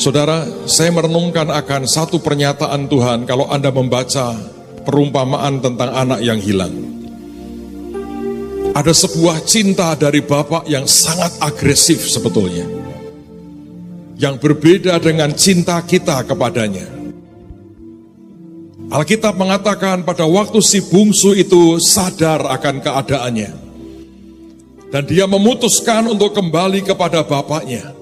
Saudara, saya merenungkan akan satu pernyataan Tuhan kalau Anda membaca perumpamaan tentang anak yang hilang. Ada sebuah cinta dari Bapak yang sangat agresif sebetulnya. Yang berbeda dengan cinta kita kepadanya. Alkitab mengatakan pada waktu si bungsu itu sadar akan keadaannya. Dan dia memutuskan untuk kembali kepada bapaknya.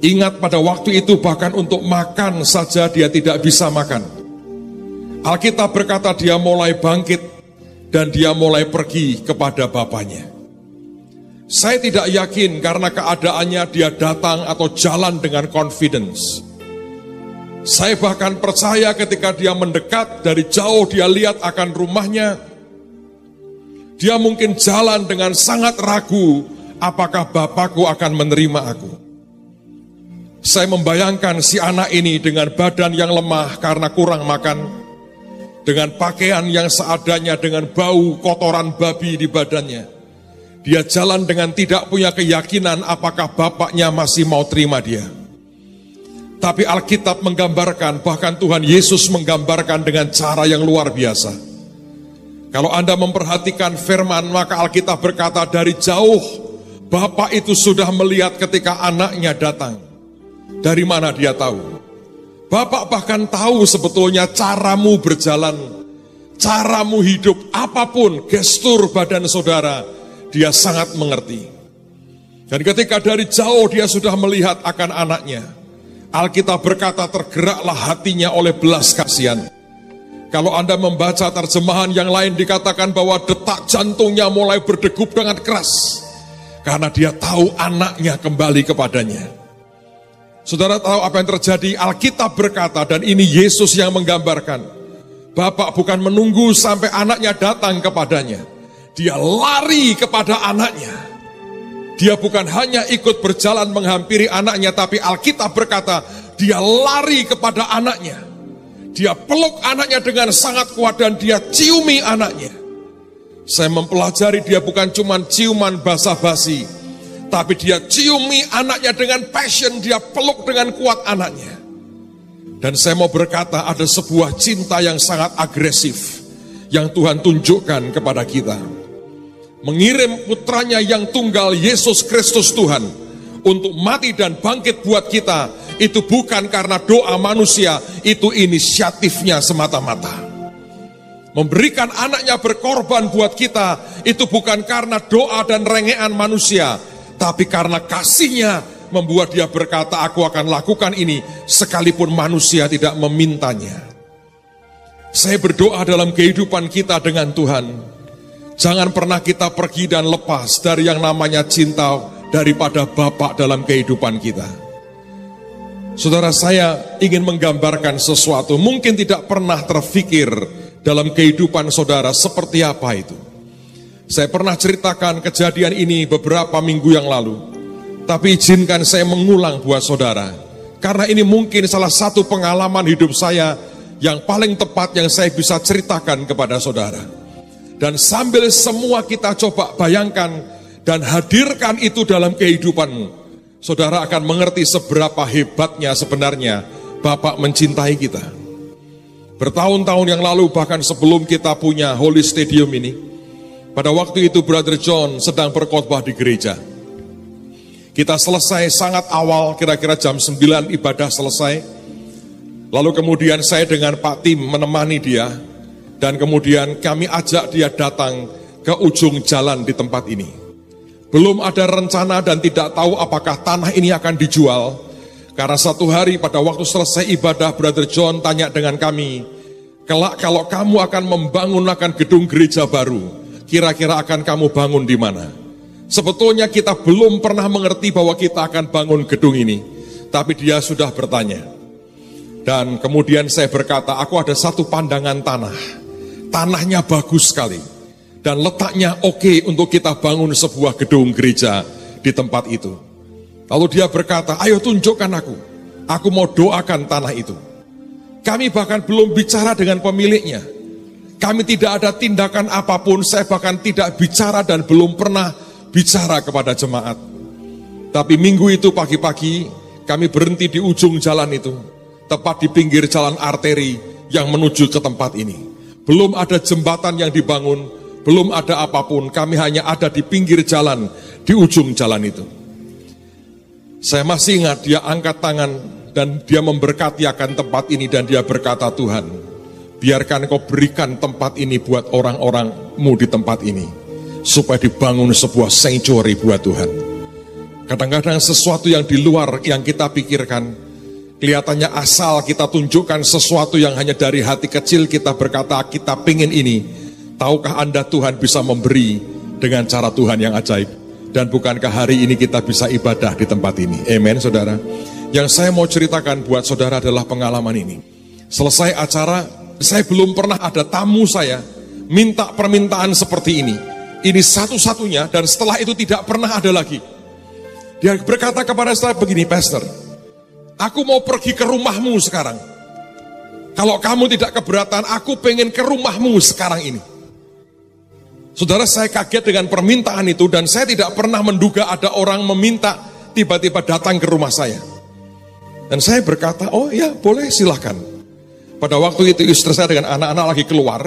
Ingat pada waktu itu bahkan untuk makan saja dia tidak bisa makan. Alkitab berkata dia mulai bangkit dan dia mulai pergi kepada bapaknya. Saya tidak yakin karena keadaannya dia datang atau jalan dengan confidence. Saya bahkan percaya ketika dia mendekat dari jauh dia lihat akan rumahnya. Dia mungkin jalan dengan sangat ragu apakah bapakku akan menerima aku. Saya membayangkan si anak ini dengan badan yang lemah karena kurang makan, dengan pakaian yang seadanya, dengan bau kotoran babi di badannya. Dia jalan dengan tidak punya keyakinan apakah bapaknya masih mau terima dia. Tapi Alkitab menggambarkan, bahkan Tuhan Yesus menggambarkan dengan cara yang luar biasa. Kalau Anda memperhatikan firman, maka Alkitab berkata dari jauh, Bapak itu sudah melihat ketika anaknya datang. Dari mana dia tahu? Bapak bahkan tahu sebetulnya caramu berjalan, caramu hidup, apa pun gestur badan saudara, dia sangat mengerti. Dan ketika dari jauh dia sudah melihat akan anaknya, Alkitab berkata tergeraklah hatinya oleh belas kasihan. Kalau Anda membaca terjemahan yang lain dikatakan bahwa detak jantungnya mulai berdegup dengan keras. Karena dia tahu anaknya kembali kepadanya. Saudara tahu apa yang terjadi? Alkitab berkata dan ini Yesus yang menggambarkan. Bapak bukan menunggu sampai anaknya datang kepadanya. Dia lari kepada anaknya. Dia bukan hanya ikut berjalan menghampiri anaknya, tapi Alkitab berkata, dia lari kepada anaknya. Dia peluk anaknya dengan sangat kuat dan dia ciumi anaknya. Saya mempelajari dia bukan cuma ciuman basa-basi, tapi dia ciumi anaknya dengan passion, dia peluk dengan kuat anaknya. Dan saya mau berkata ada sebuah cinta yang sangat agresif yang Tuhan tunjukkan kepada kita mengirim putranya yang tunggal Yesus Kristus Tuhan untuk mati dan bangkit buat kita itu bukan karena doa manusia, itu inisiatifnya semata-mata. Memberikan anaknya berkorban buat kita itu bukan karena doa dan rengean manusia, tapi karena kasihnya membuat dia berkata, aku akan lakukan ini sekalipun manusia tidak memintanya. Saya berdoa dalam kehidupan kita dengan Tuhan, Jangan pernah kita pergi dan lepas dari yang namanya cinta daripada Bapak dalam kehidupan kita. Saudara saya ingin menggambarkan sesuatu, mungkin tidak pernah terfikir dalam kehidupan saudara seperti apa itu. Saya pernah ceritakan kejadian ini beberapa minggu yang lalu. Tapi izinkan saya mengulang buat saudara. Karena ini mungkin salah satu pengalaman hidup saya yang paling tepat yang saya bisa ceritakan kepada saudara. Dan sambil semua kita coba bayangkan dan hadirkan itu dalam kehidupanmu, saudara akan mengerti seberapa hebatnya sebenarnya Bapak mencintai kita. Bertahun-tahun yang lalu bahkan sebelum kita punya Holy Stadium ini, pada waktu itu Brother John sedang berkhotbah di gereja. Kita selesai sangat awal, kira-kira jam 9 ibadah selesai. Lalu kemudian saya dengan Pak Tim menemani dia, dan kemudian kami ajak dia datang ke ujung jalan di tempat ini. Belum ada rencana dan tidak tahu apakah tanah ini akan dijual. Karena satu hari pada waktu selesai ibadah, Brother John tanya dengan kami, kelak kalau kamu akan membangun akan gedung gereja baru, kira-kira akan kamu bangun di mana? Sebetulnya kita belum pernah mengerti bahwa kita akan bangun gedung ini, tapi dia sudah bertanya. Dan kemudian saya berkata, aku ada satu pandangan tanah Tanahnya bagus sekali. Dan letaknya oke okay untuk kita bangun sebuah gedung gereja di tempat itu. Lalu dia berkata, ayo tunjukkan aku. Aku mau doakan tanah itu. Kami bahkan belum bicara dengan pemiliknya. Kami tidak ada tindakan apa pun, saya bahkan tidak bicara dan belum pernah bicara kepada jemaat. Tapi minggu itu pagi-pagi, kami berhenti di ujung jalan itu, tepat di pinggir jalan arteri yang menuju ke tempat ini. Belum ada jembatan yang dibangun, belum ada apa pun, kami hanya ada di pinggir jalan, di ujung jalan itu. Saya masih ingat dia angkat tangan dan dia memberkati akan tempat ini dan dia berkata Tuhan, biarkan kau berikan tempat ini buat orang-orangmu di tempat ini, supaya dibangun sebuah sanctuary buat Tuhan. Kadang-kadang sesuatu yang di luar yang kita pikirkan, kelihatannya asal kita tunjukkan sesuatu yang hanya dari hati kecil kita berkata kita pingin ini. Tahukah Anda Tuhan bisa memberi dengan cara Tuhan yang ajaib? Dan bukankah hari ini kita bisa ibadah di tempat ini? Amen saudara. Yang saya mau ceritakan buat saudara adalah pengalaman ini. Selesai acara, saya belum pernah ada tamu saya minta permintaan seperti ini. Ini satu-satunya dan setelah itu tidak pernah ada lagi. Dia berkata kepada saya begini, Pastor, aku mau pergi ke rumahmu sekarang. Kalau kamu tidak keberatan, aku pengen ke rumahmu sekarang ini. Saudara, saya kaget dengan permintaan itu dan saya tidak pernah menduga ada orang meminta tiba-tiba datang ke rumah saya. Dan saya berkata, oh ya boleh silahkan. Pada waktu itu istri saya dengan anak-anak lagi keluar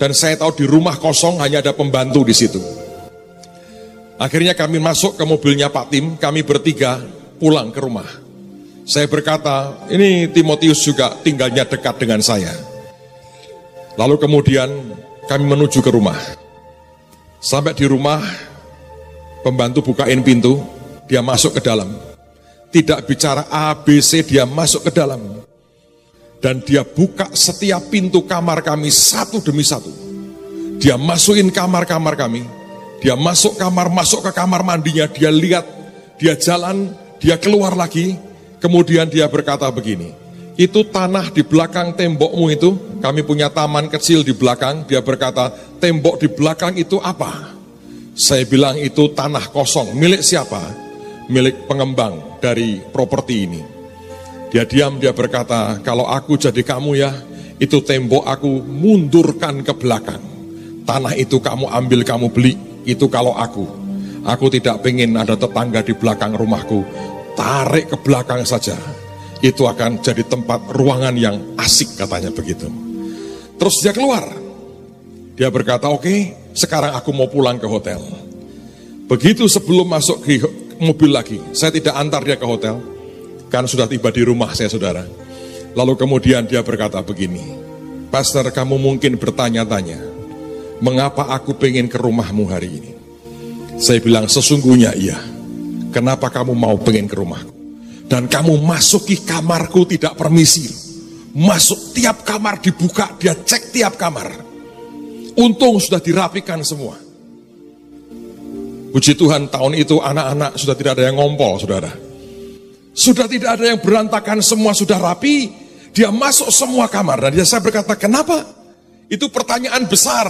dan saya tahu di rumah kosong hanya ada pembantu di situ. Akhirnya kami masuk ke mobilnya Pak Tim, kami bertiga pulang ke rumah. Saya berkata, ini Timotius juga tinggalnya dekat dengan saya. Lalu kemudian kami menuju ke rumah. Sampai di rumah, pembantu bukain pintu, dia masuk ke dalam. Tidak bicara A, B, C, dia masuk ke dalam. Dan dia buka setiap pintu kamar kami satu demi satu. Dia masukin kamar-kamar kami, dia masuk kamar, masuk ke kamar mandinya, dia lihat, dia jalan, dia keluar lagi, kemudian dia berkata begini, itu tanah di belakang tembokmu itu, kami punya taman kecil di belakang, dia berkata, tembok di belakang itu apa? Saya bilang itu tanah kosong, milik siapa? Milik pengembang dari properti ini. Dia diam, dia berkata, kalau aku jadi kamu ya, itu tembok aku mundurkan ke belakang. Tanah itu kamu ambil, kamu beli, itu kalau aku. Aku tidak pengen ada tetangga di belakang rumahku. Tarik ke belakang saja. Itu akan jadi tempat ruangan yang asik katanya begitu. Terus dia keluar. Dia berkata, oke okay, sekarang aku mau pulang ke hotel. Begitu sebelum masuk ke mobil lagi, saya tidak antar dia ke hotel. Kan sudah tiba di rumah saya saudara. Lalu kemudian dia berkata begini, Pastor kamu mungkin bertanya-tanya, mengapa aku pengen ke rumahmu hari ini? Saya bilang, sesungguhnya iya. Kenapa kamu mau pengen ke rumahku? Dan kamu masuki kamarku tidak permisi. Masuk tiap kamar dibuka, dia cek tiap kamar. Untung sudah dirapikan semua. Puji Tuhan tahun itu anak-anak sudah tidak ada yang ngompol saudara. Sudah tidak ada yang berantakan semua sudah rapi. Dia masuk semua kamar dan dia saya berkata kenapa? Itu pertanyaan besar.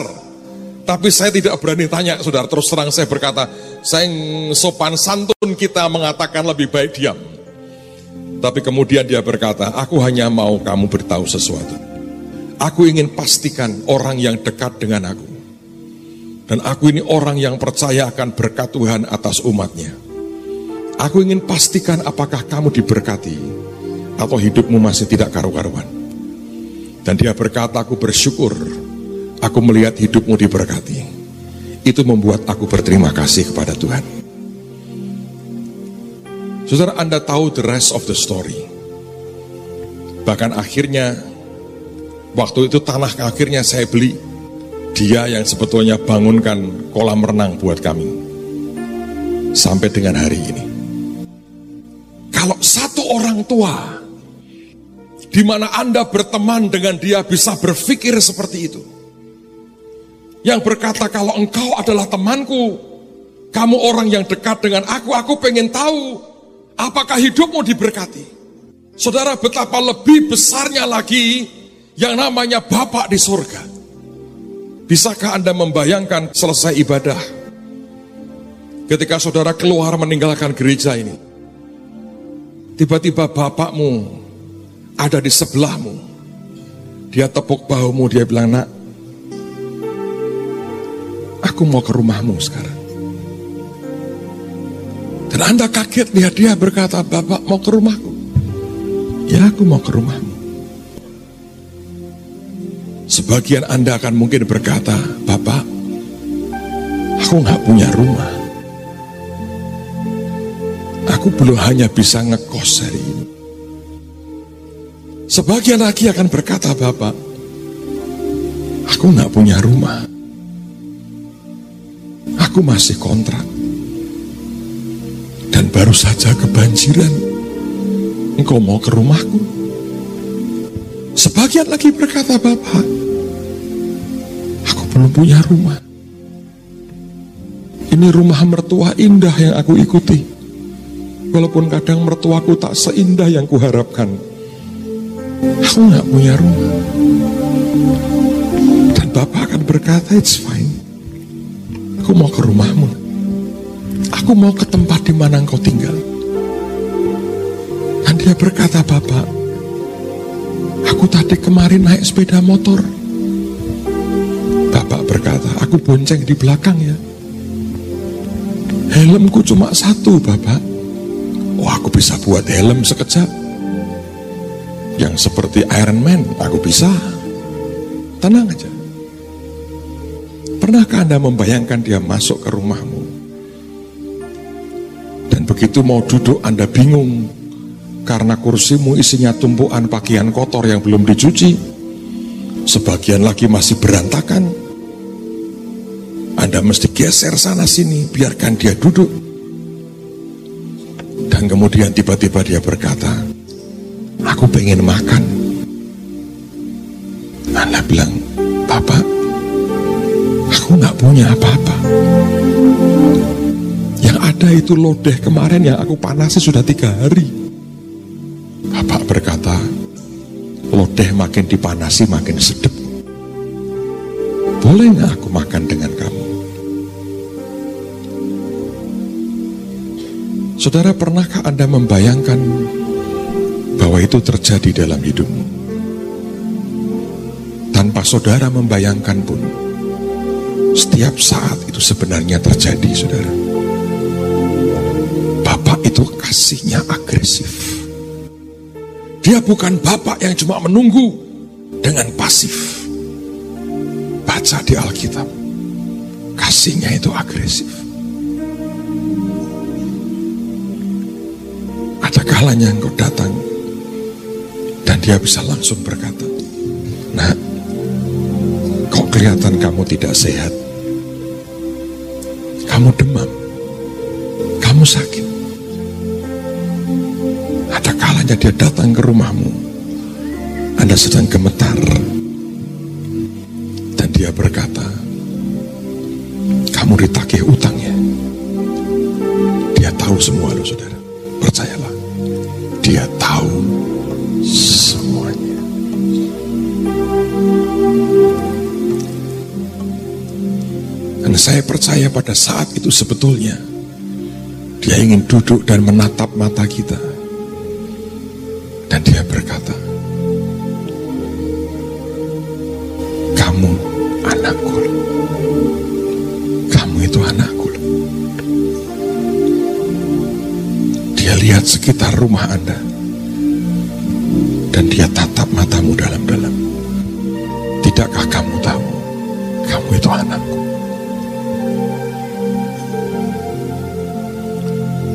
Tapi saya tidak berani tanya, saudara. Terus terang saya berkata, saya sopan santun kita mengatakan lebih baik diam. Tapi kemudian dia berkata, aku hanya mau kamu beritahu sesuatu. Aku ingin pastikan orang yang dekat dengan aku. Dan aku ini orang yang percaya akan berkat Tuhan atas umatnya. Aku ingin pastikan apakah kamu diberkati atau hidupmu masih tidak karu-karuan. Dan dia berkata, aku bersyukur Aku melihat hidupmu diberkati. Itu membuat aku berterima kasih kepada Tuhan. Saudara Anda tahu the rest of the story. Bahkan akhirnya, waktu itu tanah akhirnya saya beli. Dia yang sebetulnya bangunkan kolam renang buat kami. Sampai dengan hari ini. Kalau satu orang tua, di mana Anda berteman dengan dia bisa berpikir seperti itu yang berkata kalau engkau adalah temanku, kamu orang yang dekat dengan aku, aku pengen tahu apakah hidupmu diberkati. Saudara betapa lebih besarnya lagi yang namanya Bapak di surga. Bisakah Anda membayangkan selesai ibadah ketika saudara keluar meninggalkan gereja ini? Tiba-tiba bapakmu ada di sebelahmu. Dia tepuk bahumu, dia bilang, nak, Aku mau ke rumahmu sekarang. Dan Anda kaget lihat dia berkata, Bapak mau ke rumahku. Ya aku mau ke rumahmu. Sebagian Anda akan mungkin berkata, Bapak, aku nggak punya rumah. Aku belum hanya bisa ngekos hari ini. Sebagian lagi akan berkata, Bapak, aku nggak punya rumah. Aku masih kontrak dan baru saja kebanjiran. Engkau mau ke rumahku? Sebagian lagi berkata, Bapak, aku belum punya rumah. Ini rumah mertua indah yang aku ikuti. Walaupun kadang mertuaku tak seindah yang kuharapkan. Aku nggak punya rumah. Dan Bapak akan berkata, it's fine. Aku mau ke rumahmu. Aku mau ke tempat di mana engkau tinggal. Dan dia berkata, Bapak, aku tadi kemarin naik sepeda motor. Bapak berkata, aku bonceng di belakang ya. Helmku cuma satu, Bapak. Oh, aku bisa buat helm sekejap. Yang seperti Iron Man, aku bisa. Tenang aja. Pernahkah Anda membayangkan dia masuk ke rumahmu? Begitu mau duduk Anda bingung karena kursimu isinya tumpuan pakaian kotor yang belum dicuci. Sebagian lagi masih berantakan. Anda mesti geser sana sini, biarkan dia duduk. Dan kemudian tiba-tiba dia berkata, aku pengen makan. Anda bilang, Bapak, aku nggak punya apa-apa ada itu lodeh kemarin yang aku panasi sudah tiga hari. Bapak berkata, lodeh makin dipanasi makin sedap. Boleh nggak aku makan dengan Saudara, pernahkah Anda membayangkan bahwa itu terjadi dalam hidupmu? Tanpa saudara membayangkan pun, setiap saat itu sebenarnya terjadi, saudara itu kasihnya agresif. Dia bukan bapak yang cuma menunggu dengan pasif. Baca di Alkitab. Kasihnya itu agresif. Ada kalanya engkau datang dan dia bisa langsung berkata, Nah, kok kelihatan kamu tidak sehat? Kamu demam, kamu sakit. Ada dia datang ke rumahmu. Anda sedang gemetar. Dan dia berkata, kamu ditagih utangnya. Dia tahu semua loh saudara. Percayalah. Dia tahu semuanya. Dan saya percaya pada saat itu sebetulnya dia ingin duduk dan menatap mata kita dia berkata, sekitar rumah Anda. Dan dia tatap matamu dalam-dalam. Tidakkah kamu tahu, kamu itu anakku.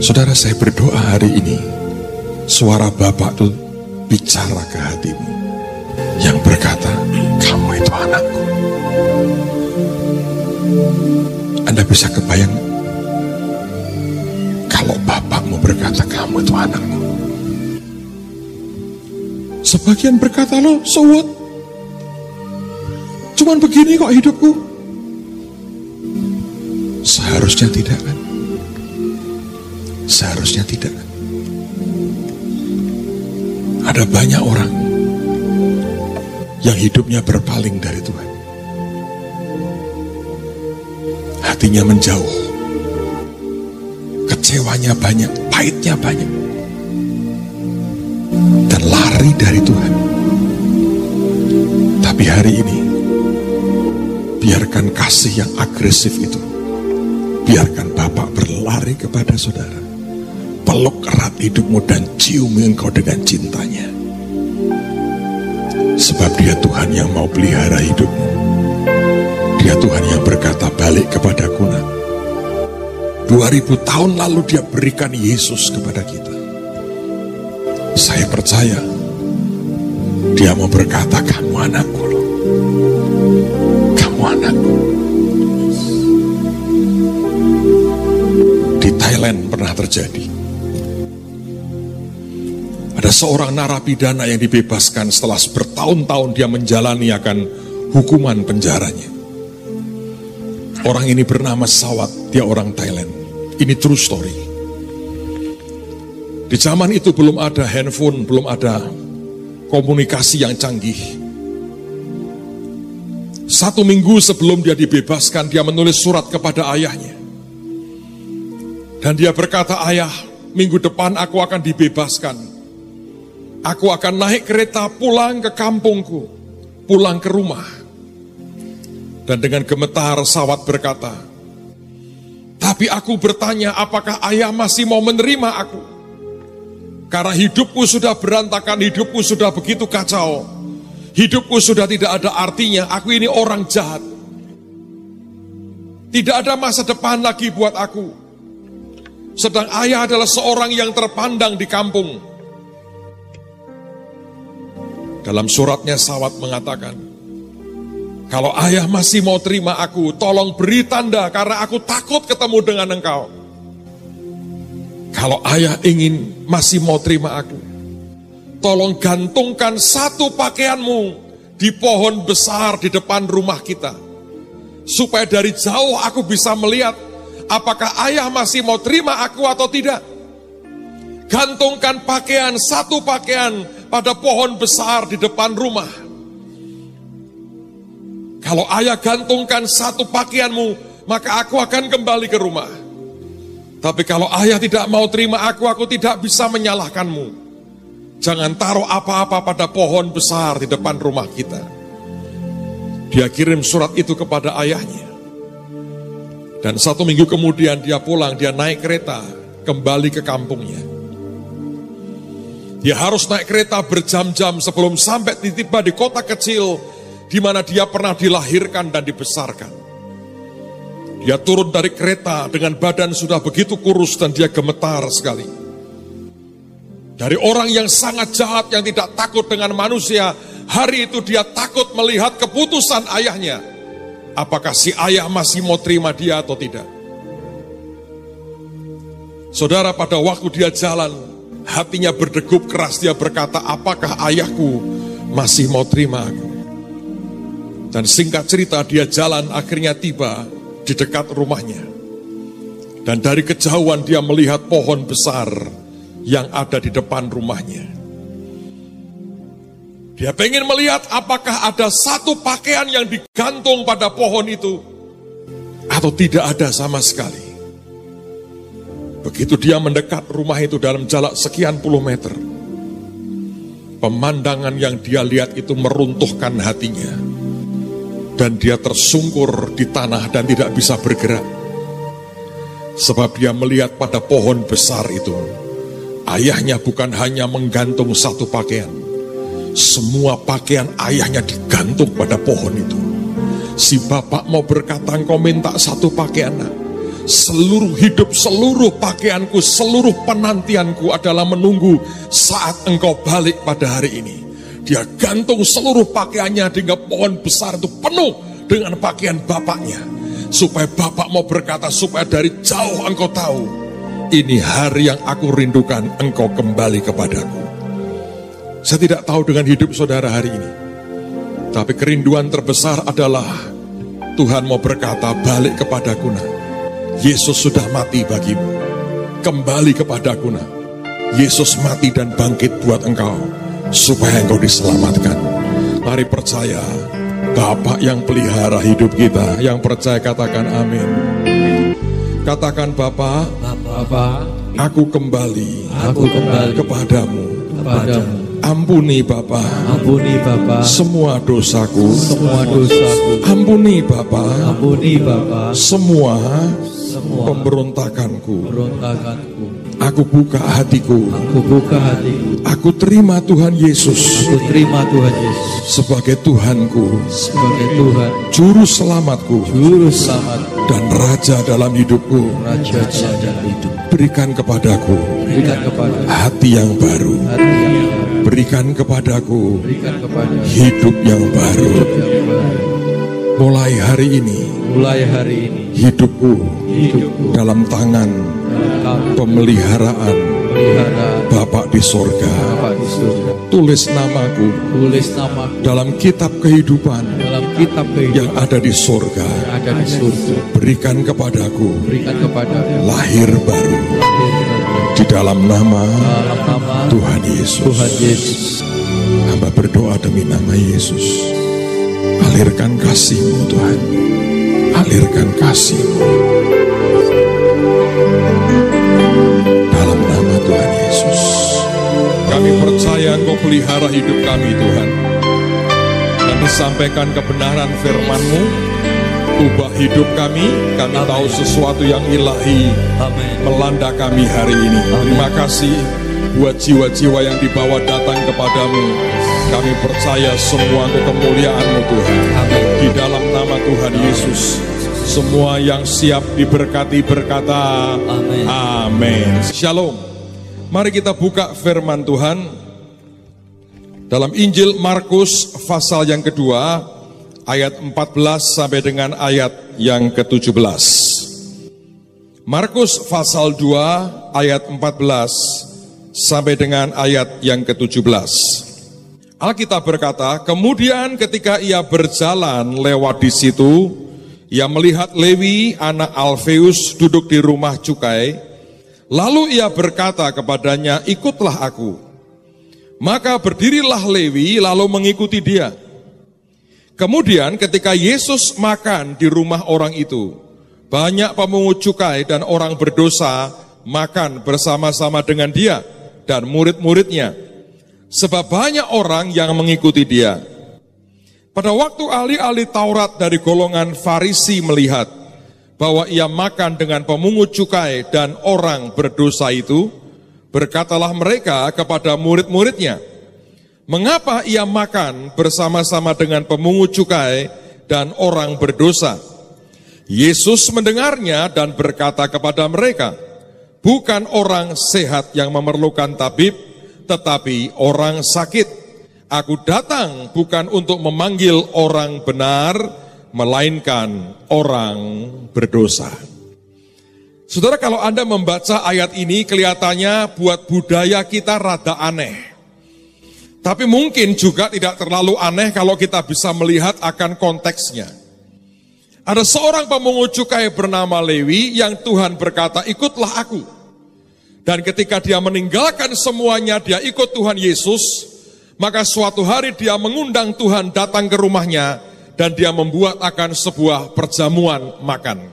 Saudara saya berdoa hari ini, suara Bapak tuh bicara ke hatimu yang berkata, kamu itu anakku. Anda bisa kebayang berkata, kamu itu anakku. Sebagian berkata, lo, so what? Cuman begini kok hidupku. Seharusnya tidak kan? Seharusnya tidak kan? Ada banyak orang yang hidupnya berpaling dari Tuhan. Hatinya menjauh. Kecewanya banyak, pahitnya banyak. Dan lari dari Tuhan. Tapi hari ini, biarkan kasih yang agresif itu. Biarkan Bapak berlari kepada saudara peluk erat hidupmu dan ciumi engkau dengan cintanya. Sebab dia Tuhan yang mau pelihara hidupmu. Dia Tuhan yang berkata balik kepadaku nak. 2000 tahun lalu dia berikan Yesus kepada kita. Saya percaya dia mau berkata kamu anakku loh. Kamu anakku. Di Thailand pernah terjadi. Ada seorang narapidana yang dibebaskan setelah bertahun-tahun dia menjalani akan hukuman penjaranya. Orang ini bernama Sawat, dia orang Thailand. Ini true story. Di zaman itu belum ada handphone, belum ada komunikasi yang canggih. Satu minggu sebelum dia dibebaskan, dia menulis surat kepada ayahnya. Dan dia berkata, ayah, minggu depan aku akan dibebaskan. Aku akan naik kereta pulang ke kampungku, pulang ke rumah. Dan dengan gemetar sawat berkata, tapi aku bertanya apakah ayah masih mau menerima aku? Karena hidupku sudah berantakan, hidupku sudah begitu kacau. Hidupku sudah tidak ada artinya, aku ini orang jahat. Tidak ada masa depan lagi buat aku. Sedang ayah adalah seorang yang terpandang di kampung. Dalam suratnya Sawat mengatakan, kalau ayah masih mau terima aku, tolong beri tanda karena aku takut ketemu dengan engkau. Kalau ayah ingin masih mau terima aku, tolong gantungkan satu pakaianmu di pohon besar di depan rumah kita. Supaya dari jauh aku bisa melihat apakah ayah masih mau terima aku atau tidak. Gantungkan pakaian, satu pakaian pada pohon besar di depan rumah kalau ayah gantungkan satu pakaianmu, maka aku akan kembali ke rumah. Tapi kalau ayah tidak mau terima aku, aku tidak bisa menyalahkanmu. Jangan taruh apa-apa pada pohon besar di depan rumah kita. Dia kirim surat itu kepada ayahnya. Dan satu minggu kemudian dia pulang, dia naik kereta kembali ke kampungnya. Dia harus naik kereta berjam-jam sebelum sampai tiba di kota kecil di mana dia pernah dilahirkan dan dibesarkan. Dia turun dari kereta dengan badan sudah begitu kurus dan dia gemetar sekali. Dari orang yang sangat jahat yang tidak takut dengan manusia, hari itu dia takut melihat keputusan ayahnya. Apakah si ayah masih mau terima dia atau tidak? Saudara pada waktu dia jalan, hatinya berdegup keras dia berkata, apakah ayahku masih mau terima aku? Dan singkat cerita dia jalan akhirnya tiba di dekat rumahnya. Dan dari kejauhan dia melihat pohon besar yang ada di depan rumahnya. Dia pengen melihat apakah ada satu pakaian yang digantung pada pohon itu atau tidak ada sama sekali. Begitu dia mendekat rumah itu dalam jarak sekian puluh meter, pemandangan yang dia lihat itu meruntuhkan hatinya dan dia tersungkur di tanah dan tidak bisa bergerak. Sebab dia melihat pada pohon besar itu, ayahnya bukan hanya menggantung satu pakaian, semua pakaian ayahnya digantung pada pohon itu. Si bapak mau berkata, engkau minta satu pakaian, nak. Seluruh hidup, seluruh pakaianku, seluruh penantianku adalah menunggu saat engkau balik pada hari ini. Dia gantung seluruh pakaiannya hingga pohon besar itu penuh dengan pakaian bapaknya. Supaya bapak mau berkata, supaya dari jauh engkau tahu, ini hari yang aku rindukan engkau kembali kepadaku. Saya tidak tahu dengan hidup saudara hari ini. Tapi kerinduan terbesar adalah Tuhan mau berkata balik kepadaku. Yesus sudah mati bagimu. Kembali kepadaku. Yesus mati dan bangkit buat engkau supaya engkau diselamatkan. Mari percaya, Bapak yang pelihara hidup kita, yang percaya katakan amin. Katakan Bapak, Bapak, aku kembali, aku kembali kepadamu. kepadamu. Ampuni Bapak, Ampuni Bapak semua dosaku. semua dosaku. Ampuni Bapak, Ampuni Bapak semua semua pemberontakanku. pemberontakanku. Aku buka hatiku. Aku buka hatiku. Aku terima Tuhan Yesus Aku terima Tuhan Yesus sebagai Tuhanku, sebagai Tuhan, Juru Selamatku, Juru Selamatku, dan Raja dalam hidupku. Raja dalam hidup. Berikan kepadaku Berikan kepada hati yang baru. hati yang baru. Berikan kepadaku Berikan kepada hidup yang baru. yang baru. Mulai hari ini, Mulai hari ini hidupku hidupku dalam tangan pemeliharaan Bapak di sorga. Tulis namaku Tulis namaku dalam kitab kehidupan dalam kitab kehidupan yang ada di sorga. yang ada di surga. Berikan kepadaku Berikan lahir baru di dalam nama dalam nama Tuhan Yesus. Tuhan Yesus. Hamba berdoa demi nama Yesus. Alirkan kasih-Mu Tuhan. Alirkan kasih-Mu. Dalam nama Tuhan Yesus. Kami percaya Engkau pelihara hidup kami Tuhan. Dan disampaikan kebenaran firman-Mu. Ubah hidup kami. Kami tahu sesuatu yang ilahi Amin. melanda kami hari ini. Terima kasih buat jiwa-jiwa yang dibawa datang kepadamu. Kami percaya semua untuk kemuliaan-Mu Tuhan. Nama Tuhan Yesus. Semua yang siap diberkati berkata Amin. Amin. Shalom. Mari kita buka firman Tuhan dalam Injil Markus pasal yang kedua ayat 14 sampai dengan ayat yang ke-17. Markus pasal 2 ayat 14 sampai dengan ayat yang ke-17. Alkitab berkata, kemudian ketika ia berjalan lewat di situ, ia melihat Lewi anak Alfeus duduk di rumah cukai, lalu ia berkata kepadanya, ikutlah aku. Maka berdirilah Lewi lalu mengikuti dia. Kemudian ketika Yesus makan di rumah orang itu, banyak pemungut cukai dan orang berdosa makan bersama-sama dengan dia dan murid-muridnya. Sebab banyak orang yang mengikuti dia. Pada waktu ahli-ahli Taurat dari golongan Farisi melihat bahwa ia makan dengan pemungut cukai dan orang berdosa itu, berkatalah mereka kepada murid-muridnya, Mengapa ia makan bersama-sama dengan pemungut cukai dan orang berdosa? Yesus mendengarnya dan berkata kepada mereka, Bukan orang sehat yang memerlukan tabib, tetapi orang sakit. Aku datang bukan untuk memanggil orang benar, melainkan orang berdosa. Saudara, kalau Anda membaca ayat ini, kelihatannya buat budaya kita rada aneh. Tapi mungkin juga tidak terlalu aneh kalau kita bisa melihat akan konteksnya. Ada seorang pemungut cukai bernama Lewi yang Tuhan berkata, ikutlah aku. Dan ketika dia meninggalkan semuanya, dia ikut Tuhan Yesus, maka suatu hari dia mengundang Tuhan datang ke rumahnya, dan dia membuat akan sebuah perjamuan makan.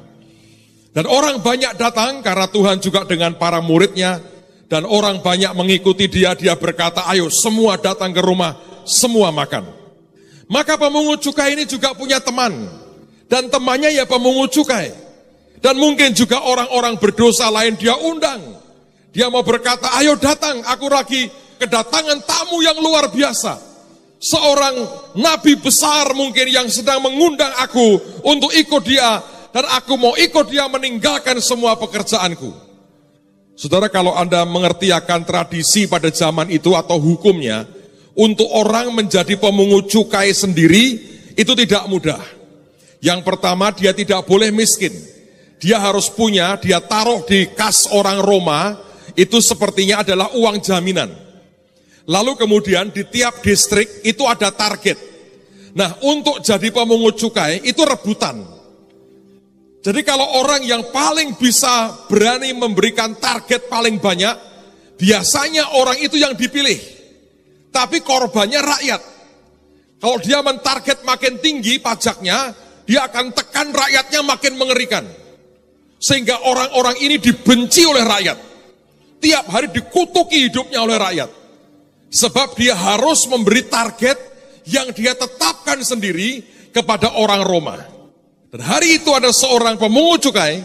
Dan orang banyak datang karena Tuhan juga dengan para muridnya, dan orang banyak mengikuti dia, dia berkata, ayo semua datang ke rumah, semua makan. Maka pemungut cukai ini juga punya teman, dan temannya ya pemungut cukai. Dan mungkin juga orang-orang berdosa lain dia undang. Dia mau berkata, ayo datang, aku lagi kedatangan tamu yang luar biasa. Seorang nabi besar mungkin yang sedang mengundang aku untuk ikut dia. Dan aku mau ikut dia meninggalkan semua pekerjaanku. Saudara kalau Anda mengerti akan tradisi pada zaman itu atau hukumnya, untuk orang menjadi pemungut cukai sendiri, itu tidak mudah. Yang pertama dia tidak boleh miskin. Dia harus punya, dia taruh di kas orang Roma, itu sepertinya adalah uang jaminan. Lalu kemudian di tiap distrik itu ada target. Nah untuk jadi pemungut cukai itu rebutan. Jadi kalau orang yang paling bisa berani memberikan target paling banyak, biasanya orang itu yang dipilih. Tapi korbannya rakyat. Kalau dia mentarget makin tinggi pajaknya, dia akan tekan rakyatnya makin mengerikan. Sehingga orang-orang ini dibenci oleh rakyat. Tiap hari dikutuki hidupnya oleh rakyat. Sebab dia harus memberi target yang dia tetapkan sendiri kepada orang Roma. Dan hari itu ada seorang pemungut cukai,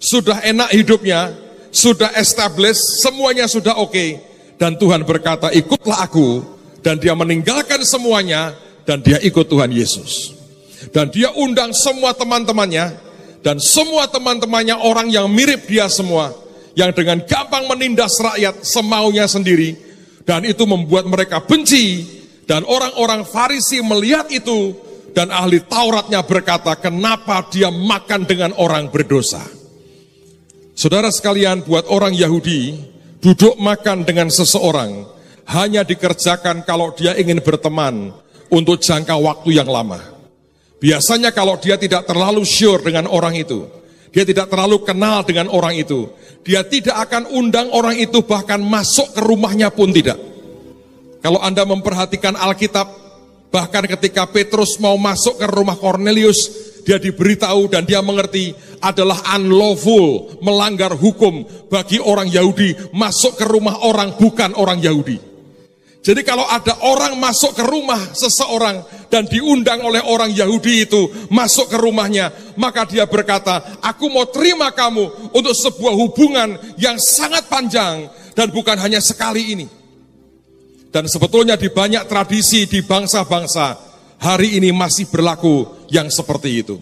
sudah enak hidupnya, sudah established, semuanya sudah oke. Dan Tuhan berkata, ikutlah aku. Dan dia meninggalkan semuanya, dan dia ikut Tuhan Yesus. Dan dia undang semua teman-temannya, dan semua teman-temannya orang yang mirip dia semua, yang dengan gampang menindas rakyat semaunya sendiri, dan itu membuat mereka benci, dan orang-orang Farisi melihat itu, dan ahli Tauratnya berkata, kenapa dia makan dengan orang berdosa? Saudara sekalian, buat orang Yahudi, duduk makan dengan seseorang hanya dikerjakan kalau dia ingin berteman untuk jangka waktu yang lama. Biasanya kalau dia tidak terlalu sure dengan orang itu, dia tidak terlalu kenal dengan orang itu, dia tidak akan undang orang itu bahkan masuk ke rumahnya pun tidak. Kalau Anda memperhatikan Alkitab, bahkan ketika Petrus mau masuk ke rumah Cornelius, dia diberitahu dan dia mengerti adalah unlawful, melanggar hukum bagi orang Yahudi masuk ke rumah orang bukan orang Yahudi. Jadi kalau ada orang masuk ke rumah seseorang dan diundang oleh orang Yahudi itu masuk ke rumahnya, maka dia berkata, aku mau terima kamu untuk sebuah hubungan yang sangat panjang dan bukan hanya sekali ini. Dan sebetulnya di banyak tradisi di bangsa-bangsa, hari ini masih berlaku yang seperti itu.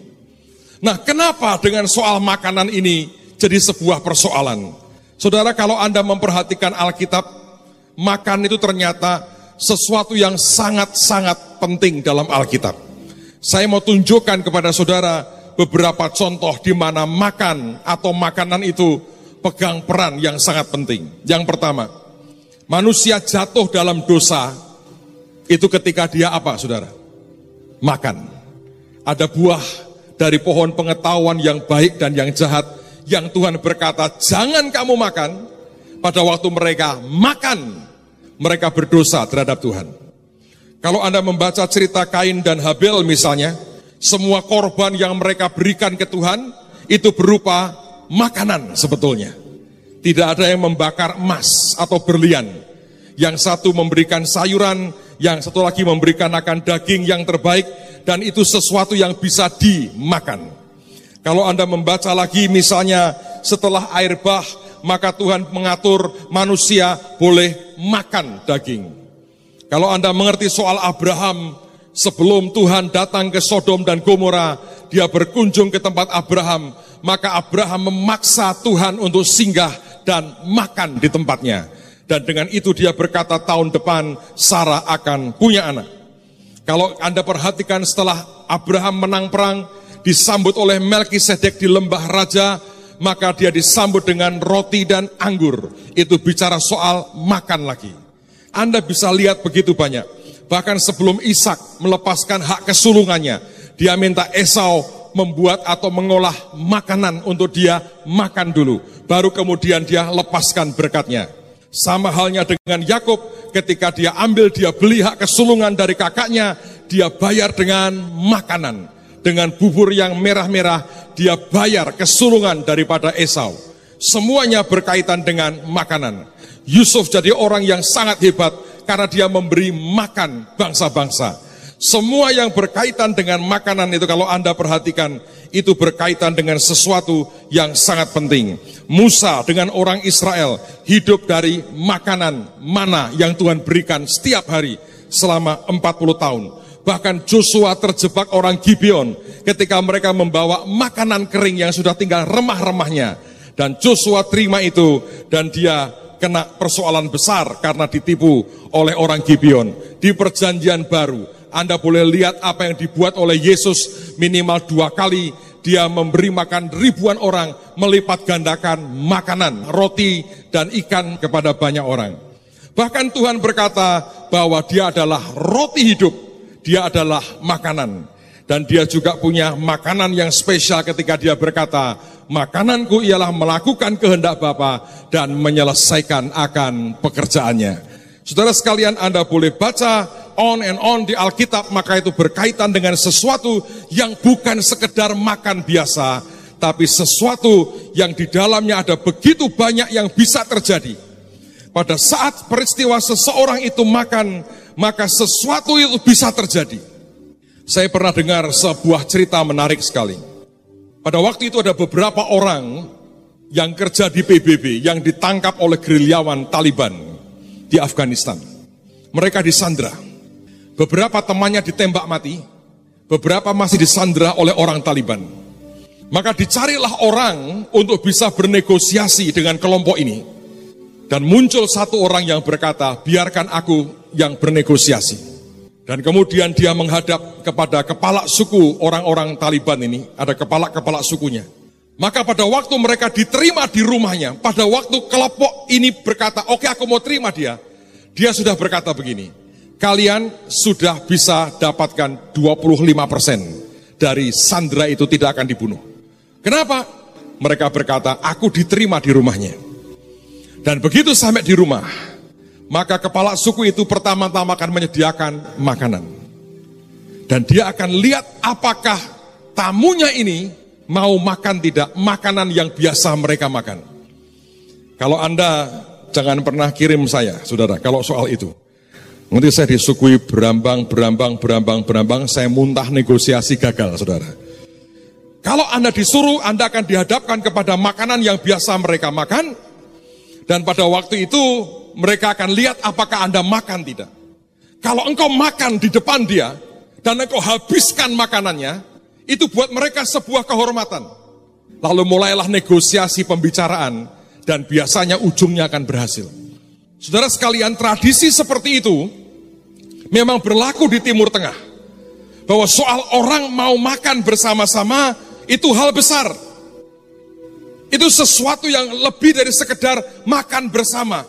Nah kenapa dengan soal makanan ini jadi sebuah persoalan? Saudara kalau Anda memperhatikan Alkitab, makan itu ternyata sesuatu yang sangat-sangat penting dalam Alkitab. Saya mau tunjukkan kepada saudara beberapa contoh di mana makan atau makanan itu pegang peran yang sangat penting. Yang pertama, manusia jatuh dalam dosa itu ketika dia apa, saudara? Makan. Ada buah dari pohon pengetahuan yang baik dan yang jahat yang Tuhan berkata, jangan kamu makan pada waktu mereka makan mereka berdosa terhadap Tuhan. Kalau Anda membaca cerita Kain dan Habel misalnya, semua korban yang mereka berikan ke Tuhan itu berupa makanan sebetulnya. Tidak ada yang membakar emas atau berlian. Yang satu memberikan sayuran, yang satu lagi memberikan akan daging yang terbaik, dan itu sesuatu yang bisa dimakan. Kalau Anda membaca lagi misalnya setelah air bah maka Tuhan mengatur manusia boleh makan daging. Kalau Anda mengerti soal Abraham, sebelum Tuhan datang ke Sodom dan Gomora, dia berkunjung ke tempat Abraham, maka Abraham memaksa Tuhan untuk singgah dan makan di tempatnya. Dan dengan itu dia berkata tahun depan Sarah akan punya anak. Kalau Anda perhatikan setelah Abraham menang perang, disambut oleh Melkisedek di lembah raja, maka dia disambut dengan roti dan anggur. Itu bicara soal makan lagi. Anda bisa lihat begitu banyak. Bahkan sebelum Ishak melepaskan hak kesulungannya, dia minta Esau membuat atau mengolah makanan untuk dia makan dulu. Baru kemudian dia lepaskan berkatnya. Sama halnya dengan Yakub ketika dia ambil dia beli hak kesulungan dari kakaknya, dia bayar dengan makanan dengan bubur yang merah-merah, dia bayar kesulungan daripada Esau. Semuanya berkaitan dengan makanan. Yusuf jadi orang yang sangat hebat karena dia memberi makan bangsa-bangsa. Semua yang berkaitan dengan makanan itu kalau Anda perhatikan itu berkaitan dengan sesuatu yang sangat penting. Musa dengan orang Israel hidup dari makanan mana yang Tuhan berikan setiap hari selama 40 tahun. Bahkan Joshua terjebak orang Gibeon ketika mereka membawa makanan kering yang sudah tinggal remah-remahnya. Dan Joshua terima itu dan dia kena persoalan besar karena ditipu oleh orang Gibeon. Di perjanjian baru, Anda boleh lihat apa yang dibuat oleh Yesus minimal dua kali. Dia memberi makan ribuan orang, melipat gandakan makanan, roti, dan ikan kepada banyak orang. Bahkan Tuhan berkata bahwa dia adalah roti hidup dia adalah makanan. Dan dia juga punya makanan yang spesial ketika dia berkata, makananku ialah melakukan kehendak Bapa dan menyelesaikan akan pekerjaannya. Saudara sekalian Anda boleh baca on and on di Alkitab, maka itu berkaitan dengan sesuatu yang bukan sekedar makan biasa, tapi sesuatu yang di dalamnya ada begitu banyak yang bisa terjadi. Pada saat peristiwa seseorang itu makan, maka sesuatu itu bisa terjadi. Saya pernah dengar sebuah cerita menarik sekali. Pada waktu itu ada beberapa orang yang kerja di PBB yang ditangkap oleh gerilyawan Taliban di Afghanistan. Mereka disandra. Beberapa temannya ditembak mati, beberapa masih disandra oleh orang Taliban. Maka dicarilah orang untuk bisa bernegosiasi dengan kelompok ini. Dan muncul satu orang yang berkata, biarkan aku yang bernegosiasi. Dan kemudian dia menghadap kepada kepala suku orang-orang Taliban ini, ada kepala-kepala sukunya. Maka pada waktu mereka diterima di rumahnya, pada waktu kelompok ini berkata, oke aku mau terima dia, dia sudah berkata begini, kalian sudah bisa dapatkan 25% dari Sandra itu tidak akan dibunuh. Kenapa? Mereka berkata, aku diterima di rumahnya. Dan begitu sampai di rumah, maka kepala suku itu pertama-tama akan menyediakan makanan. Dan dia akan lihat apakah tamunya ini mau makan tidak makanan yang biasa mereka makan. Kalau Anda jangan pernah kirim saya, saudara, kalau soal itu. Nanti saya disukui berambang, berambang, berambang, berambang, saya muntah negosiasi gagal, saudara. Kalau Anda disuruh, Anda akan dihadapkan kepada makanan yang biasa mereka makan, dan pada waktu itu mereka akan lihat apakah Anda makan tidak. Kalau engkau makan di depan dia dan engkau habiskan makanannya, itu buat mereka sebuah kehormatan. Lalu mulailah negosiasi pembicaraan dan biasanya ujungnya akan berhasil. Saudara sekalian, tradisi seperti itu memang berlaku di Timur Tengah. Bahwa soal orang mau makan bersama-sama itu hal besar. Itu sesuatu yang lebih dari sekedar makan bersama.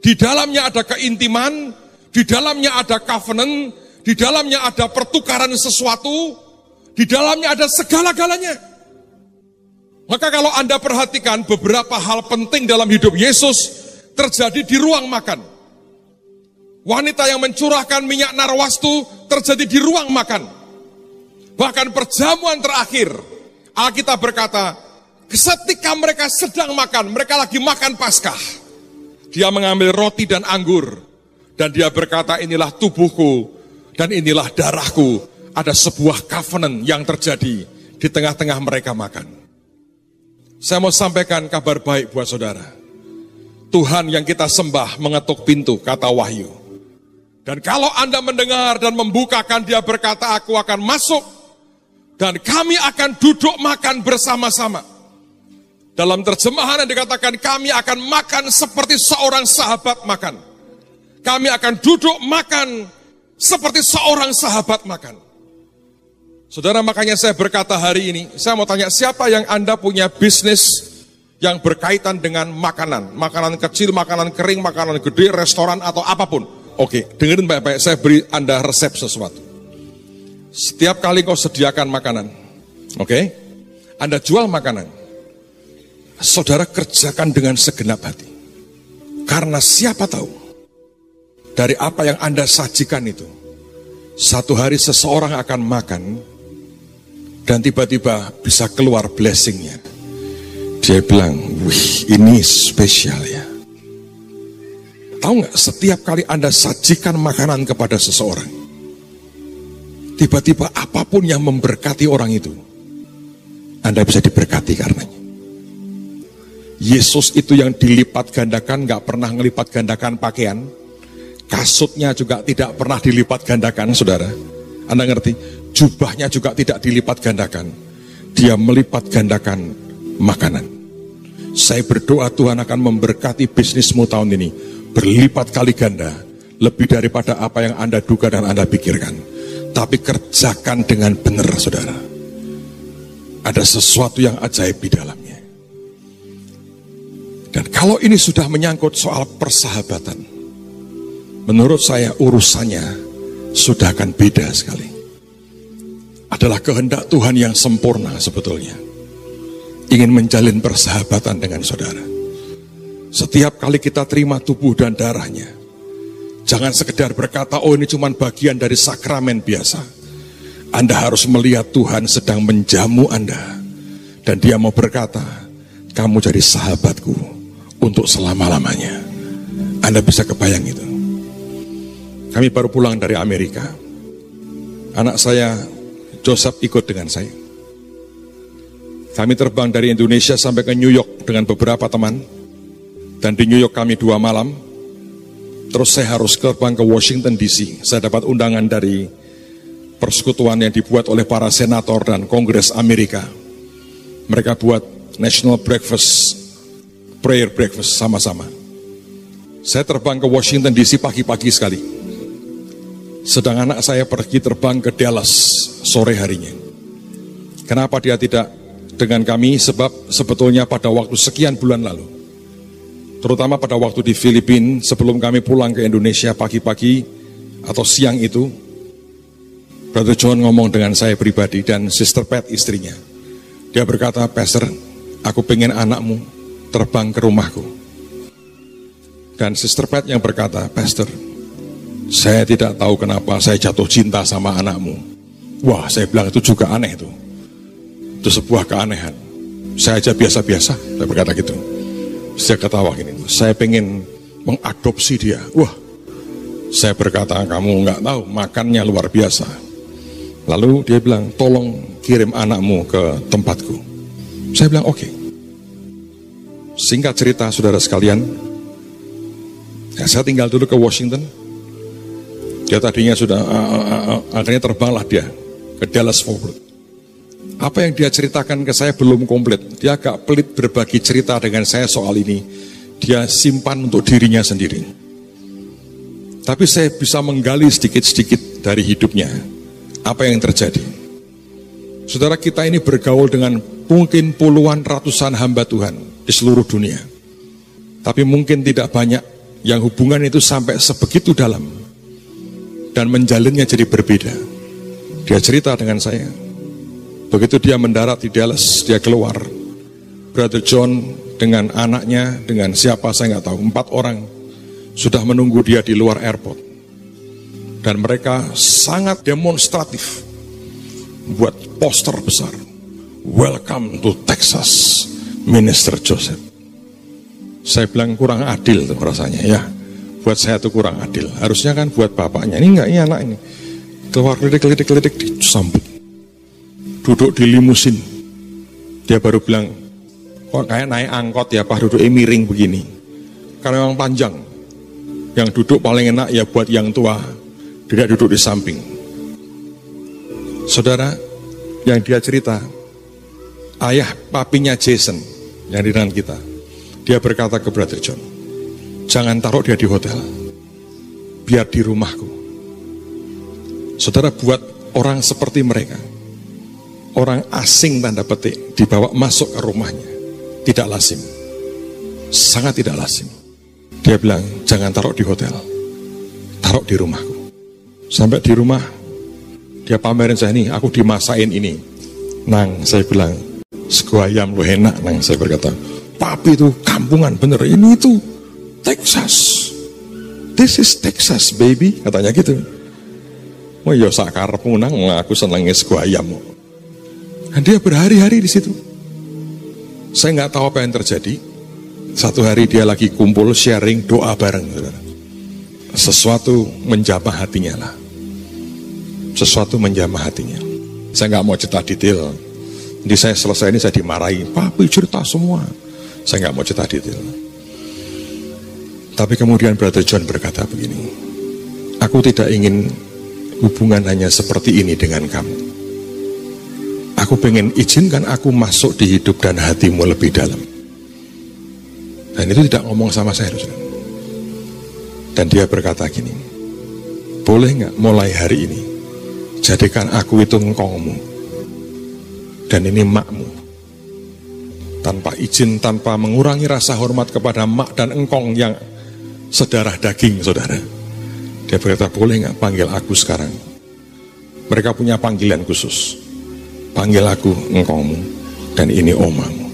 Di dalamnya ada keintiman, di dalamnya ada covenant, di dalamnya ada pertukaran sesuatu, di dalamnya ada segala-galanya. Maka kalau Anda perhatikan beberapa hal penting dalam hidup Yesus terjadi di ruang makan. Wanita yang mencurahkan minyak narwastu terjadi di ruang makan. Bahkan perjamuan terakhir, Alkitab berkata, Ketika mereka sedang makan, mereka lagi makan paskah. Dia mengambil roti dan anggur. Dan dia berkata, inilah tubuhku dan inilah darahku. Ada sebuah covenant yang terjadi di tengah-tengah mereka makan. Saya mau sampaikan kabar baik buat saudara. Tuhan yang kita sembah mengetuk pintu, kata Wahyu. Dan kalau Anda mendengar dan membukakan, dia berkata, aku akan masuk. Dan kami akan duduk makan bersama-sama. Dalam terjemahan yang dikatakan kami akan makan seperti seorang sahabat makan. Kami akan duduk makan seperti seorang sahabat makan. Saudara makanya saya berkata hari ini, saya mau tanya siapa yang Anda punya bisnis yang berkaitan dengan makanan. Makanan kecil, makanan kering, makanan gede, restoran atau apa pun. Oke, dengerin baik-baik, saya beri Anda resep sesuatu. Setiap kali kau sediakan makanan, oke, Anda jual makanan saudara kerjakan dengan segenap hati. Karena siapa tahu, dari apa yang Anda sajikan itu, satu hari seseorang akan makan, dan tiba-tiba bisa keluar blessingnya. Dia bilang, wih ini spesial ya. Tahu nggak, setiap kali Anda sajikan makanan kepada seseorang, tiba-tiba apa pun yang memberkati orang itu, Anda bisa diberkati karenanya. Yesus itu yang dilipat gandakan, nggak pernah ngelipat gandakan pakaian. Kasutnya juga tidak pernah dilipat gandakan, saudara. Anda ngerti? Jubahnya juga tidak dilipat gandakan. Dia melipat gandakan makanan. Saya berdoa Tuhan akan memberkati bisnismu tahun ini. Berlipat kali ganda. Lebih daripada apa yang Anda duga dan Anda pikirkan. Tapi kerjakan dengan benar, saudara. Ada sesuatu yang ajaib di dalamnya. Dan kalau ini sudah menyangkut soal persahabatan, menurut saya urusannya sudah akan beda sekali. Adalah kehendak Tuhan yang sempurna sebetulnya. Ingin menjalin persahabatan dengan saudara. Setiap kali kita terima tubuh dan darahnya, jangan sekedar berkata, oh ini cuma bagian dari sakramen biasa. Anda harus melihat Tuhan sedang menjamu Anda. Dan dia mau berkata, kamu jadi sahabatku untuk selama-lamanya. Anda bisa kebayang itu. Kami baru pulang dari Amerika. Anak saya, Joseph ikut dengan saya. Kami terbang dari Indonesia sampai ke New York dengan beberapa teman. Dan di New York kami dua malam. Terus saya harus terbang ke Washington DC. Saya dapat undangan dari persekutuan yang dibuat oleh para senator dan kongres Amerika. Mereka buat National Breakfast, Prayer Breakfast sama-sama. Saya terbang ke Washington DC pagi-pagi sekali. Sedang anak saya pergi terbang ke Dallas sore harinya. Kenapa dia tidak dengan kami sebab sebetulnya pada waktu sekian bulan lalu, terutama pada waktu di Filipina sebelum kami pulang ke Indonesia pagi-pagi atau siang itu, Brother John ngomong dengan saya pribadi dan Sister Pat istrinya. Dia berkata, Pastor, aku pengen anakmu terbang ke rumahku. Dan Sister Pat yang berkata, Pastor, saya tidak tahu kenapa saya jatuh cinta sama anakmu. Wah, saya bilang itu juga aneh itu. Itu sebuah keanehan. Saya aja biasa-biasa, saya berkata gitu. Saya ketawa gini, saya pengen mengadopsi dia. Wah, saya berkata kamu nggak tahu, makannya luar biasa. Lalu dia bilang, tolong kirim anakmu ke tempatku. Saya bilang, oke. Okay. Singkat cerita, saudara sekalian, ya, saya tinggal dulu ke Washington. Dia tadinya sudah, uh, uh, uh, akhirnya terbanglah dia ke Dallas Fort Worth. Apa yang dia ceritakan ke saya belum komplit. Dia agak pelit berbagi cerita dengan saya soal ini. Dia simpan untuk dirinya sendiri. Tapi saya bisa menggali sedikit-sedikit dari hidupnya. Apa yang terjadi. Saudara kita ini bergaul dengan mungkin puluhan ratusan hamba Tuhan di seluruh dunia. Tapi mungkin tidak banyak yang hubungan itu sampai sebegitu dalam. Dan menjalinnya jadi berbeda. Dia cerita dengan saya, Begitu dia mendarat di Dallas, dia keluar. Brother John dengan anaknya, dengan siapa saya nggak tahu, empat orang sudah menunggu dia di luar airport. Dan mereka sangat demonstratif buat poster besar. Welcome to Texas, Minister Joseph. Saya bilang kurang adil tuh rasanya ya. Buat saya itu kurang adil. Harusnya kan buat bapaknya. Ini enggak, ini anak ini. Keluar kelidik-kelidik disambut duduk di limusin. Dia baru bilang, kok kayak naik angkot ya Pak duduknya miring begini. Karena memang panjang. Yang duduk paling enak ya buat yang tua, tidak duduk di samping. Saudara, yang dia cerita, ayah papinya Jason yang kita. Dia berkata ke Brother John, jangan taruh dia di hotel, biar di rumahku. Saudara buat orang seperti mereka, orang asing tanda petik dibawa masuk ke rumahnya. Tidak lazim. Sangat tidak lazim. Dia bilang, jangan taruh di hotel. Taruh di rumahku. Sampai di rumah, dia pamerin saya ini, aku dimasain ini. Nang, saya bilang, sego ayam lu enak, nang. Saya berkata, papi itu kampungan, bener. Ini itu Texas. This is Texas, baby. Katanya gitu. Oh ya sakarepmu nang, aku senengnya sego ayam. Dan dia berhari-hari di situ. Saya nggak tahu apa yang terjadi. Satu hari dia lagi kumpul sharing doa bareng. Saudara. Sesuatu menjamah hatinya lah. Sesuatu menjamah hatinya. Saya nggak mau cerita detail. Jadi saya selesai ini saya dimarahi. Papi cerita semua. Saya nggak mau cerita detail. Tapi kemudian Brother John berkata begini. Aku tidak ingin hubungan hanya seperti ini dengan kamu. Aku pengen izinkan aku masuk di hidup dan hatimu lebih dalam. Dan itu tidak ngomong sama saya. Dan dia berkata gini, boleh nggak mulai hari ini, jadikan aku itu engkongmu. Dan ini makmu. Tanpa izin, tanpa mengurangi rasa hormat kepada mak dan engkong yang sedarah daging, saudara. Dia berkata, boleh nggak panggil aku sekarang? Mereka punya panggilan khusus panggil aku engkaumu dan ini omamu.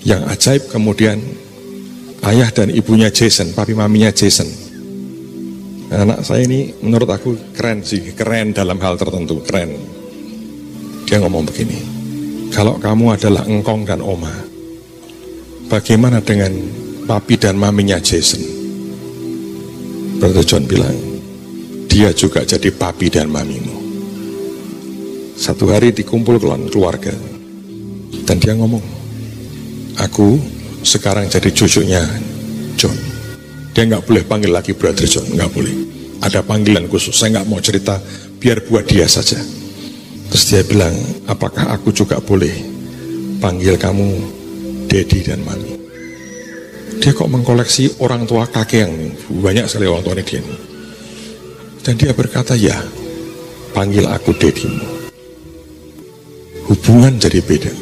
Yang ajaib kemudian ayah dan ibunya Jason, papi maminya Jason. Anak saya ini menurut aku keren sih, keren dalam hal tertentu, keren. Dia ngomong begini, kalau kamu adalah engkong dan oma, bagaimana dengan papi dan maminya Jason? Brother John bilang, dia juga jadi papi dan mamimu. Satu hari dikumpul keluarga. Dan dia ngomong, aku sekarang jadi cucunya John. Dia nggak boleh panggil lagi Brother John, nggak boleh. Ada panggilan khusus, saya nggak mau cerita, biar buat dia saja. Terus dia bilang, apakah aku juga boleh panggil kamu Daddy dan Mami? Dia kok mengkoleksi orang tua kakek yang banyak sekali orang tua dia ini. Dan dia berkata, ya, panggil aku Dedimu. Hubungan jadi beda.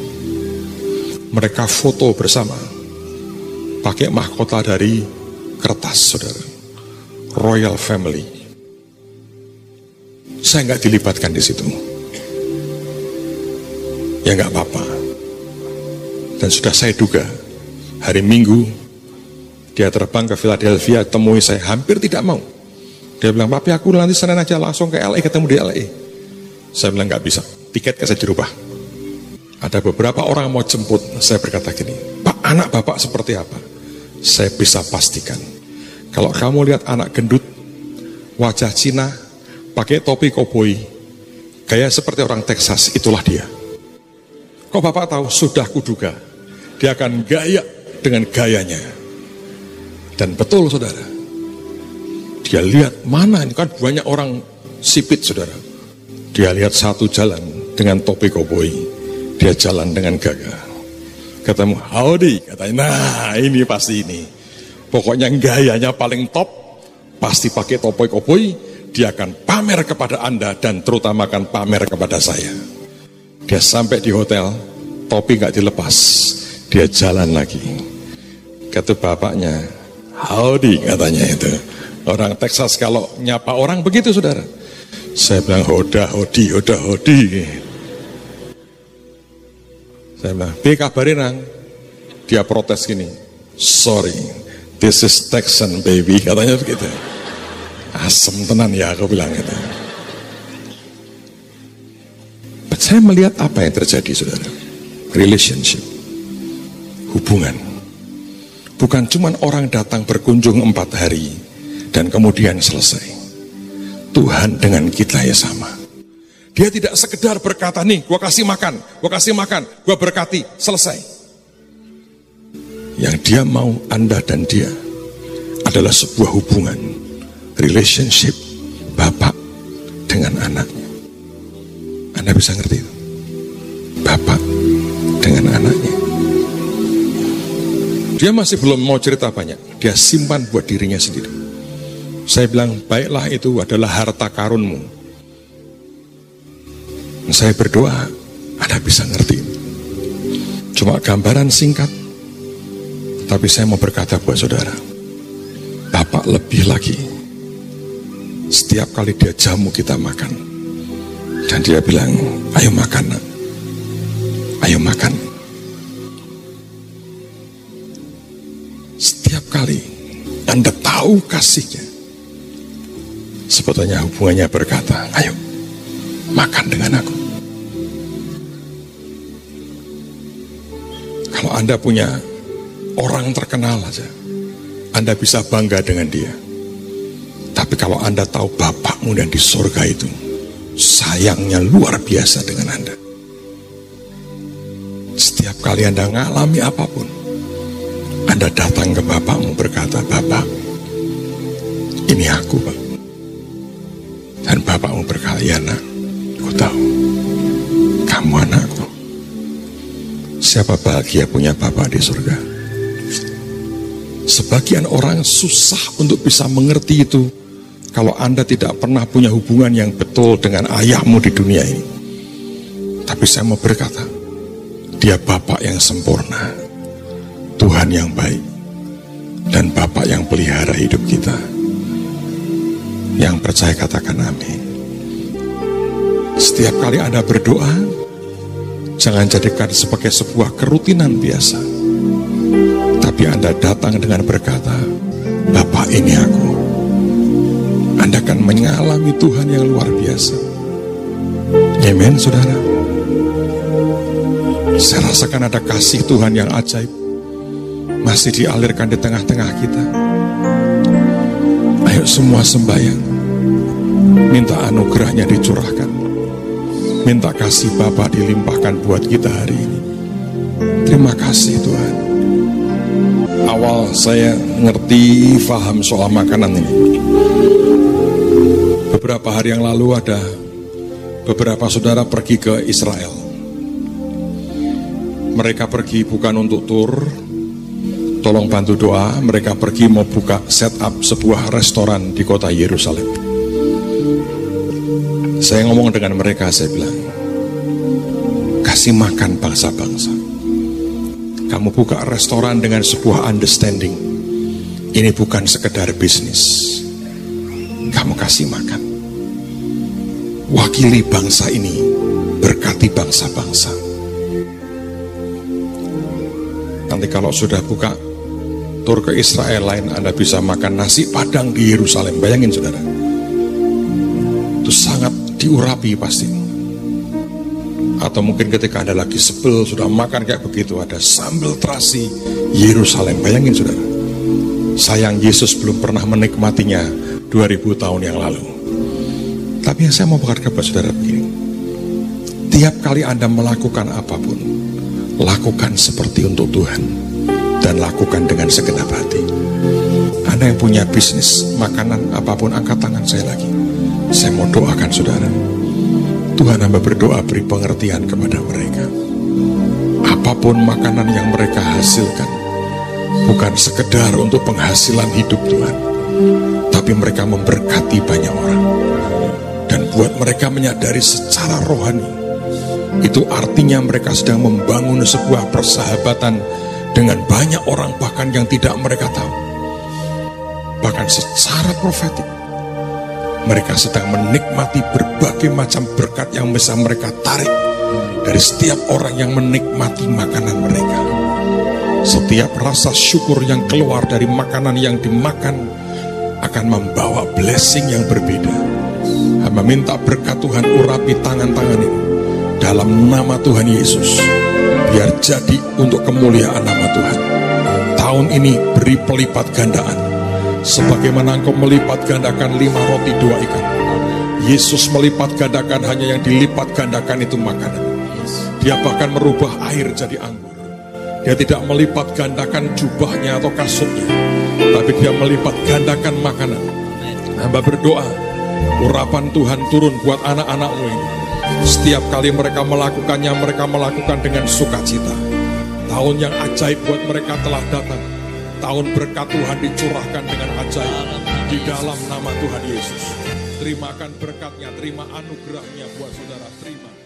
Mereka foto bersama, pakai mahkota dari kertas, saudara. Royal Family. Saya nggak dilibatkan di situ. Ya nggak apa-apa. Dan sudah saya duga, hari Minggu dia terbang ke Philadelphia, temui saya, hampir tidak mau. Dia bilang, papi aku nanti Senin aja langsung ke LA, ketemu di LA. Saya bilang, nggak bisa, tiket saya dirubah. Ada beberapa orang mau jemput, saya berkata gini, Pak, anak bapak seperti apa? Saya bisa pastikan, kalau kamu lihat anak gendut, wajah Cina, pakai topi koboi, gaya seperti orang Texas, itulah dia. Kok bapak tahu? Sudah kuduga. Dia akan gaya dengan gayanya. Dan betul saudara. Dia lihat mana ini kan banyak orang sipit saudara. Dia lihat satu jalan dengan topi koboi. Dia jalan dengan gagah. Ketemu howdy katanya. Nah ini pasti ini. Pokoknya gayanya paling top. Pasti pakai topi koboi. Dia akan pamer kepada Anda dan terutama akan pamer kepada saya. Dia sampai di hotel, topi nggak dilepas, dia jalan lagi. Kata bapaknya, howdy katanya itu. Orang Texas kalau nyapa orang begitu saudara. Saya bilang hoda hodi hoda hodi. Saya bilang, "Bi kabarin nang?" Dia protes gini, "Sorry, this is Texan baby," katanya begitu. Asem tenan ya aku bilang itu. Saya melihat apa yang terjadi saudara. Relationship. Hubungan. Bukan cuma orang datang berkunjung empat hari dan kemudian selesai. Tuhan dengan kita ya sama. Dia tidak sekedar berkata nih, gua kasih makan, gua kasih makan, gua berkati, selesai. Yang dia mau Anda dan dia adalah sebuah hubungan, relationship bapak dengan anaknya. Anda bisa ngerti itu? Bapak dengan anaknya. Dia masih belum mau cerita banyak. Dia simpan buat dirinya sendiri. Saya bilang, baiklah itu adalah harta karunmu. Saya berdoa, Anda bisa ngerti. Cuma gambaran singkat. Tapi saya mau berkata buat saudara. Bapak lebih lagi. Setiap kali dia jamu kita makan. Dan dia bilang, ayo makan nak. Ayo makan. Setiap kali Anda tahu kasihnya. Sebetulnya hubungannya berkata, ayo makan dengan aku. Kalau Anda punya orang terkenal aja, Anda bisa bangga dengan dia. Tapi kalau Anda tahu Bapakmu dan di surga itu, sayangnya luar biasa dengan Anda. Setiap kali Anda ngalami apa pun, Anda datang ke Bapakmu berkata, Bapak, ini aku Pak. Dan Bapakmu berkata, ya nak, aku tahu, kamu anakku. Siapa bahagia punya Bapak di surga? Sebagian orang susah untuk bisa mengerti itu kalau Anda tidak pernah punya hubungan yang betul dengan ayahmu di dunia ini. Tapi saya mau berkata, dia Bapak yang sempurna, Tuhan yang baik, dan Bapak yang pelihara hidup kita. Yang percaya katakan amin. Setiap kali Anda berdoa, jangan jadikan sebagai sebuah kerutinan biasa. Tapi Anda datang dengan berkata, Bapak ini aku. Anda akan mengalami Tuhan yang luar biasa. Amen, saudara. Saya rasakan ada kasih Tuhan yang ajaib. Masih dialirkan di tengah-tengah kita. Ayo semua sembahyang. Minta anugerahnya dicurahkan. Minta kasih Bapa dilimpahkan buat kita hari ini. Terima kasih Tuhan. Awal saya ngerti, faham soal makanan ini. Beberapa hari yang lalu ada beberapa saudara pergi ke Israel. Mereka pergi bukan untuk tur, tolong bantu doa. Mereka pergi mau buka setup sebuah restoran di kota Yerusalem. Saya ngomong dengan mereka, saya bilang, kasih makan bangsa-bangsa. Kamu buka restoran dengan sebuah understanding. Ini bukan sekedar bisnis. Kamu kasih makan. Wakili bangsa ini, berkati bangsa-bangsa. Nanti kalau sudah buka tur ke Israel lain, Anda bisa makan nasi padang di Yerusalem. Bayangin saudara. Itu sangat diurapi pasti. Atau mungkin ketika Anda lagi sebel, sudah makan kayak begitu, ada sambal terasi Yerusalem. Bayangin saudara. Sayang Yesus belum pernah menikmatinya 2000 tahun yang lalu. Tapi yang saya mau berkata kepada saudara begini. Tiap kali Anda melakukan apa pun, lakukan seperti untuk Tuhan. Dan lakukan dengan segenap hati. Anda yang punya bisnis, makanan, apa pun, angkat tangan saya lagi. Saya mau doakan saudara. Tuhan hamba berdoa beri pengertian kepada mereka. Apa pun makanan yang mereka hasilkan, bukan sekedar untuk penghasilan hidup Tuhan, tapi mereka memberkati banyak orang. Dan buat mereka menyadari secara rohani, itu artinya mereka sedang membangun sebuah persahabatan dengan banyak orang bahkan yang tidak mereka tahu. Bahkan secara profetik, mereka sedang menikmati berbagai macam berkat yang bisa mereka tarik dari setiap orang yang menikmati makanan mereka. Setiap rasa syukur yang keluar dari makanan yang dimakan akan membawa blessing yang berbeda. Hamba minta berkat Tuhan urapi tangan-tangan ini dalam nama Tuhan Yesus. Biar jadi untuk kemuliaan nama Tuhan. Tahun ini beri pelipat gandaan. Sebagaimana engkau melipat gandakan lima roti dua ikan. Yesus melipat gandakan hanya yang dilipat gandakan itu makanan. Dia bahkan merubah air jadi anggur. Dia tidak melipat gandakan jubahnya atau kasurnya. Tapi dia melipat gandakan makanan. Hamba berdoa, urapan Tuhan turun buat anak-anakmu ini. Setiap kali mereka melakukannya, mereka melakukan dengan sukacita. Tahun yang ajaib buat mereka telah datang. Tahun berkat Tuhan dicurahkan dengan ajaib di dalam nama Tuhan Yesus. Terimakan berkatnya, terima anugerahnya buat saudara, terima.